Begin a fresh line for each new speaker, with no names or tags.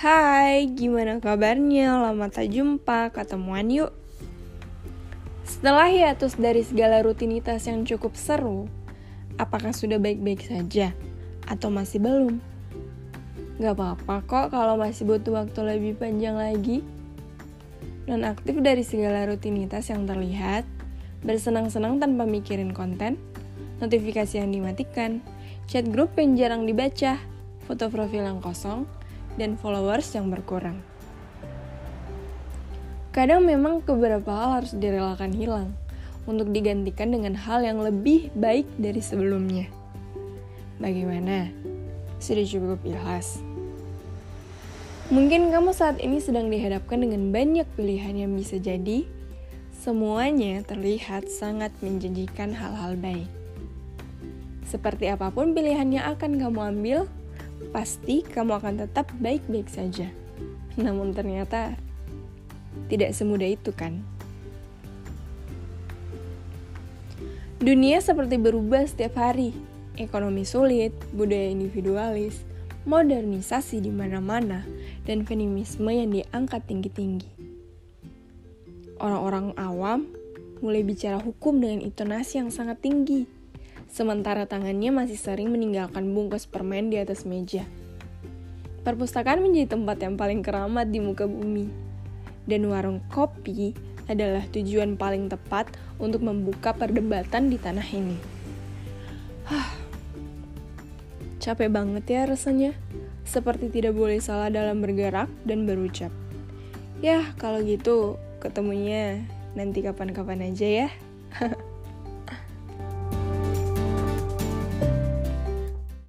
Hai, gimana kabarnya? Lama tak jumpa, ketemuan yuk. Setelah hiatus dari segala rutinitas yang cukup seru, apakah sudah baik-baik saja? Atau masih belum? Gak apa-apa kok kalau masih butuh waktu lebih panjang lagi. Non-aktif dari segala rutinitas yang terlihat, bersenang-senang tanpa mikirin konten, notifikasi yang dimatikan, chat grup yang jarang dibaca, foto profil yang kosong, dan followers yang berkurang. Kadang memang beberapa hal harus direlakan hilang untuk digantikan dengan hal yang lebih baik dari sebelumnya. Bagaimana? Sudah cukup ikhlas. Mungkin kamu saat ini sedang dihadapkan dengan banyak pilihan yang bisa jadi semuanya terlihat sangat menjanjikan hal-hal baik. Seperti apa pun pilihan yang akan kamu ambil, pasti kamu akan tetap baik-baik saja. Namun ternyata tidak semudah itu kan? Dunia seperti berubah setiap hari. Ekonomi sulit, budaya individualis, modernisasi di mana-mana, dan feminisme yang diangkat tinggi-tinggi. Orang-orang awam mulai bicara hukum dengan intonasi yang sangat tinggi sementara tangannya masih sering meninggalkan bungkus permen di atas meja. Perpustakaan menjadi tempat yang paling keramat di muka bumi, dan warung kopi adalah tujuan paling tepat untuk membuka perdebatan di tanah ini. Hah, capek banget ya rasanya, seperti tidak boleh salah dalam bergerak dan berucap. Ya, kalau gitu ketemunya nanti kapan-kapan aja ya.